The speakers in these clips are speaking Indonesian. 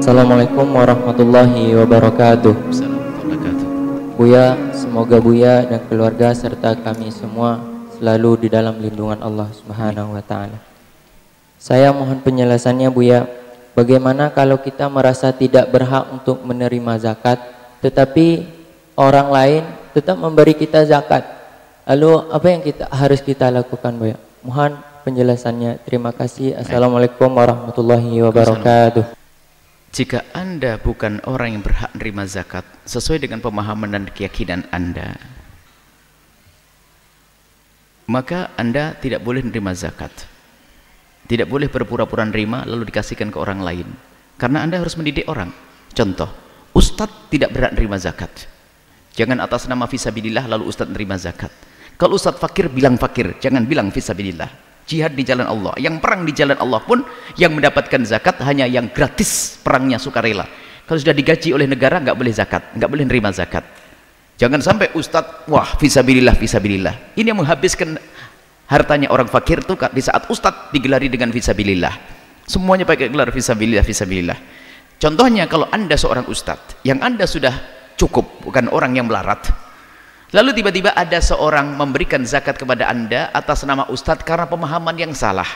Assalamualaikum warahmatullahi wabarakatuh. Buya, semoga Buya dan keluarga serta kami semua selalu di dalam lindungan Allah Subhanahu wa taala. Saya mohon penjelasannya Buya, bagaimana kalau kita merasa tidak berhak untuk menerima zakat tetapi orang lain tetap memberi kita zakat? Lalu apa yang kita harus kita lakukan Buya? Mohon penjelasannya. Terima kasih. Assalamualaikum warahmatullahi wabarakatuh. Jika Anda bukan orang yang berhak menerima zakat sesuai dengan pemahaman dan keyakinan Anda, maka Anda tidak boleh menerima zakat. Tidak boleh berpura-pura nerima lalu dikasihkan ke orang lain. Karena Anda harus mendidik orang. Contoh, Ustadz tidak berhak menerima zakat. Jangan atas nama fisabilillah lalu Ustadz menerima zakat. Kalau Ustadz fakir, bilang fakir. Jangan bilang fisabilillah jihad di jalan Allah. Yang perang di jalan Allah pun yang mendapatkan zakat hanya yang gratis perangnya sukarela. Kalau sudah digaji oleh negara nggak boleh zakat nggak boleh nerima zakat. Jangan sampai ustadz wah visabilillah visabilillah ini yang menghabiskan hartanya orang fakir tuh di saat ustadz digelari dengan visabilillah semuanya pakai gelar visabilillah visabilillah contohnya kalau anda seorang ustadz yang anda sudah cukup bukan orang yang melarat Lalu tiba-tiba ada seorang memberikan zakat kepada anda atas nama ustadz karena pemahaman yang salah.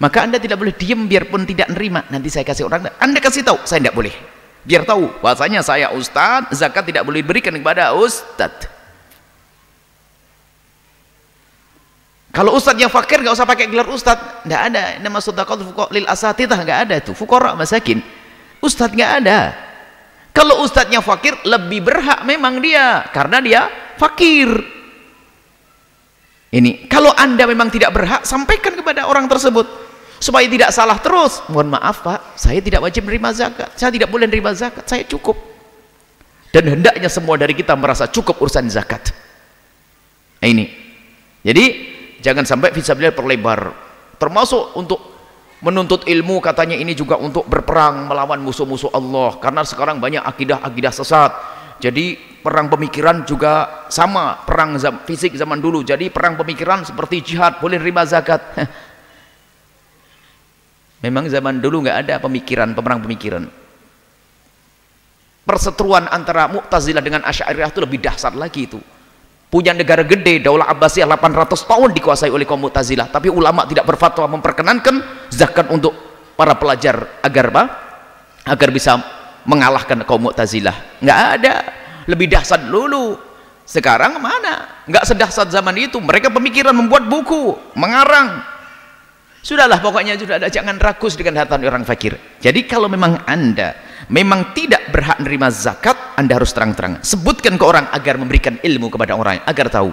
Maka anda tidak boleh diam biarpun tidak nerima. Nanti saya kasih orang, anda kasih tahu, saya tidak boleh. Biar tahu, bahasanya saya ustadz, zakat tidak boleh diberikan kepada ustadz. Kalau ustadz yang fakir nggak usah pakai gelar ustadz, nggak ada. Nama sodakot lil asatidah nggak ada itu. Fukora masakin, ustadz nggak ada. Kalau ustadznya fakir lebih berhak memang dia karena dia fakir. Ini kalau anda memang tidak berhak sampaikan kepada orang tersebut. Supaya tidak salah terus. Mohon maaf pak. Saya tidak wajib menerima zakat. Saya tidak boleh menerima zakat. Saya cukup. Dan hendaknya semua dari kita merasa cukup urusan zakat. Nah, ini. Jadi jangan sampai visabilillah perlebar. Termasuk untuk menuntut ilmu katanya ini juga untuk berperang melawan musuh-musuh Allah. Karena sekarang banyak akidah-akidah sesat jadi perang pemikiran juga sama perang fisik zaman dulu. Jadi perang pemikiran seperti jihad boleh terima zakat. Memang zaman dulu nggak ada pemikiran perang pemikiran. Perseteruan antara Mu'tazilah dengan Asy'ariyah itu lebih dahsyat lagi itu. Punya negara gede Daulah Abbasiyah 800 tahun dikuasai oleh kaum Mu'tazilah. Tapi ulama tidak berfatwa memperkenankan zakat untuk para pelajar agar apa? agar bisa mengalahkan kaum Mu'tazilah. Nggak ada. Lebih dahsyat dulu. Sekarang mana? Nggak sedahsyat zaman itu. Mereka pemikiran membuat buku mengarang. Sudahlah pokoknya sudah ada. Jangan rakus dengan harta orang fakir. Jadi kalau memang anda memang tidak berhak menerima zakat anda harus terang-terang. Sebutkan ke orang agar memberikan ilmu kepada orang agar tahu.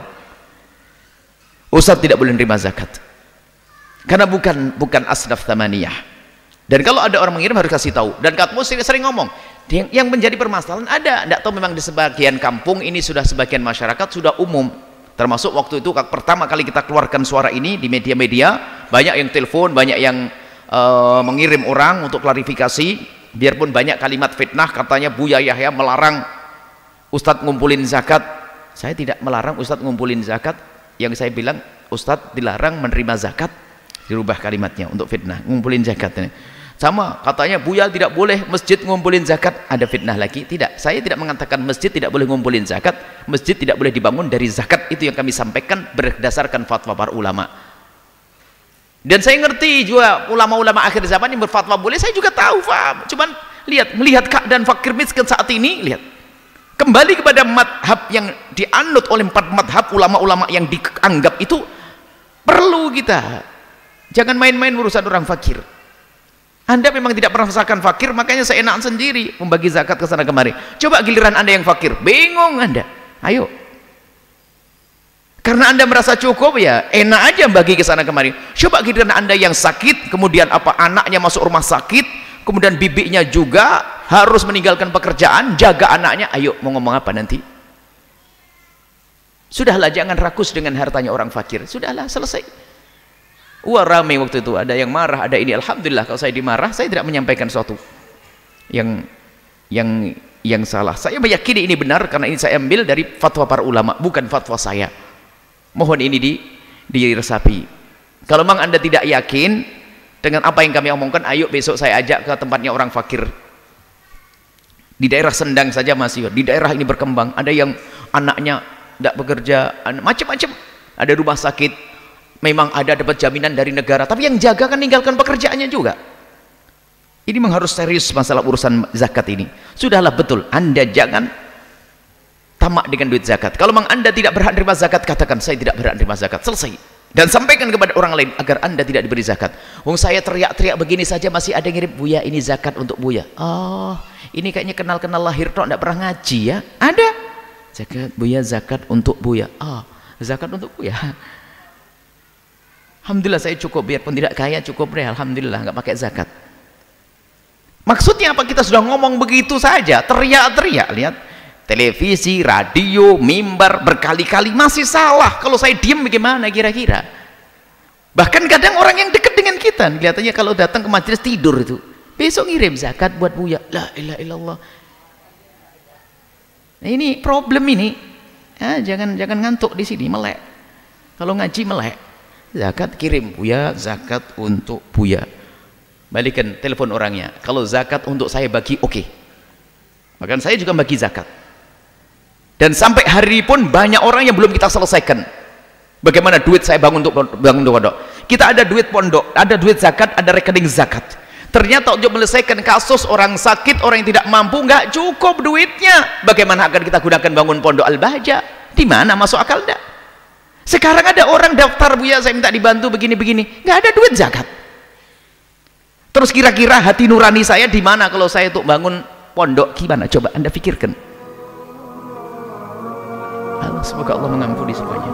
Ustaz tidak boleh menerima zakat. Karena bukan bukan asnaf tamaniyah dan kalau ada orang mengirim harus kasih tahu. Dan katmu sering, sering ngomong yang menjadi permasalahan ada. Tidak tahu memang di sebagian kampung ini sudah sebagian masyarakat sudah umum. Termasuk waktu itu pertama kali kita keluarkan suara ini di media-media banyak yang telepon banyak yang uh, mengirim orang untuk klarifikasi. Biarpun banyak kalimat fitnah katanya Buya Yahya melarang Ustadz ngumpulin zakat. Saya tidak melarang Ustadz ngumpulin zakat. Yang saya bilang Ustadz dilarang menerima zakat. Dirubah kalimatnya untuk fitnah ngumpulin zakat ini sama katanya Buya tidak boleh masjid ngumpulin zakat. Ada fitnah lagi? Tidak. Saya tidak mengatakan masjid tidak boleh ngumpulin zakat. Masjid tidak boleh dibangun dari zakat. Itu yang kami sampaikan berdasarkan fatwa para ulama. Dan saya ngerti juga ulama-ulama akhir zaman yang berfatwa boleh. Saya juga tahu faham. Cuman lihat melihat keadaan fakir miskin saat ini lihat. Kembali kepada madhab yang dianut oleh empat madhab ulama-ulama yang dianggap itu perlu kita. Jangan main-main urusan orang fakir anda memang tidak merasakan fakir, makanya saya enak sendiri membagi zakat ke sana kemari. Coba giliran Anda yang fakir, bingung Anda. Ayo. Karena Anda merasa cukup ya, enak aja bagi ke sana kemari. Coba giliran Anda yang sakit, kemudian apa anaknya masuk rumah sakit, kemudian bibinya juga harus meninggalkan pekerjaan, jaga anaknya. Ayo, mau ngomong apa nanti? Sudahlah jangan rakus dengan hartanya orang fakir. Sudahlah, selesai. Wah ramai waktu itu, ada yang marah, ada ini. Alhamdulillah kalau saya dimarah, saya tidak menyampaikan sesuatu yang yang yang salah. Saya meyakini ini benar karena ini saya ambil dari fatwa para ulama, bukan fatwa saya. Mohon ini di diresapi. Kalau memang Anda tidak yakin dengan apa yang kami omongkan, ayo besok saya ajak ke tempatnya orang fakir. di daerah Sendang saja masih di daerah ini berkembang ada yang anaknya tidak bekerja macam-macam ada rumah sakit memang ada dapat jaminan dari negara tapi yang jaga kan meninggalkan pekerjaannya juga. Ini memang harus serius masalah urusan zakat ini. Sudahlah betul. Anda jangan tamak dengan duit zakat. Kalau memang anda tidak berhak terima zakat katakan saya tidak berhak terima zakat. Selesai. Dan sampaikan kepada orang lain agar anda tidak diberi zakat. Wong saya teriak-teriak begini saja masih ada ngirim Buya ini zakat untuk Buya oh ini kayaknya kenal-kenal lahir tok tidak pernah ngaji ya? Ada. Zakat Buya zakat untuk Buya. Oh zakat untuk Buya Alhamdulillah saya cukup. Biarpun tidak kaya cukup deh Alhamdulillah nggak pakai zakat. Maksudnya apa? Kita sudah ngomong begitu saja teriak-teriak lihat. Televisi, radio, mimbar berkali-kali. Masih salah. Kalau saya diam bagaimana kira-kira? Bahkan kadang orang yang dekat dengan kita kelihatannya kalau datang ke majelis tidur itu. Besok ngirim zakat buat buya. La ilah illallah. Nah, ini problem ini. Ya, jangan jangan ngantuk di sini melek. Kalau ngaji melek zakat kirim buya zakat untuk buya. Balikan telepon orangnya. Kalau zakat untuk saya bagi oke. Okay. bahkan saya juga bagi zakat. Dan sampai hari pun banyak orang yang belum kita selesaikan. Bagaimana duit saya bangun untuk bangun pondok? Kita ada duit pondok ada duit zakat ada rekening zakat. Ternyata untuk menyelesaikan kasus orang sakit orang yang tidak mampu nggak cukup duitnya. Bagaimana akan kita gunakan bangun pondok al-bahaja di mana masuk akal enggak sekarang ada orang daftar buya saya minta dibantu begini-begini nggak ada duit zakat. Terus kira-kira hati nurani saya di mana kalau saya untuk bangun pondok? Gimana? Coba anda pikirkan. Allah semoga Allah mengampuni semuanya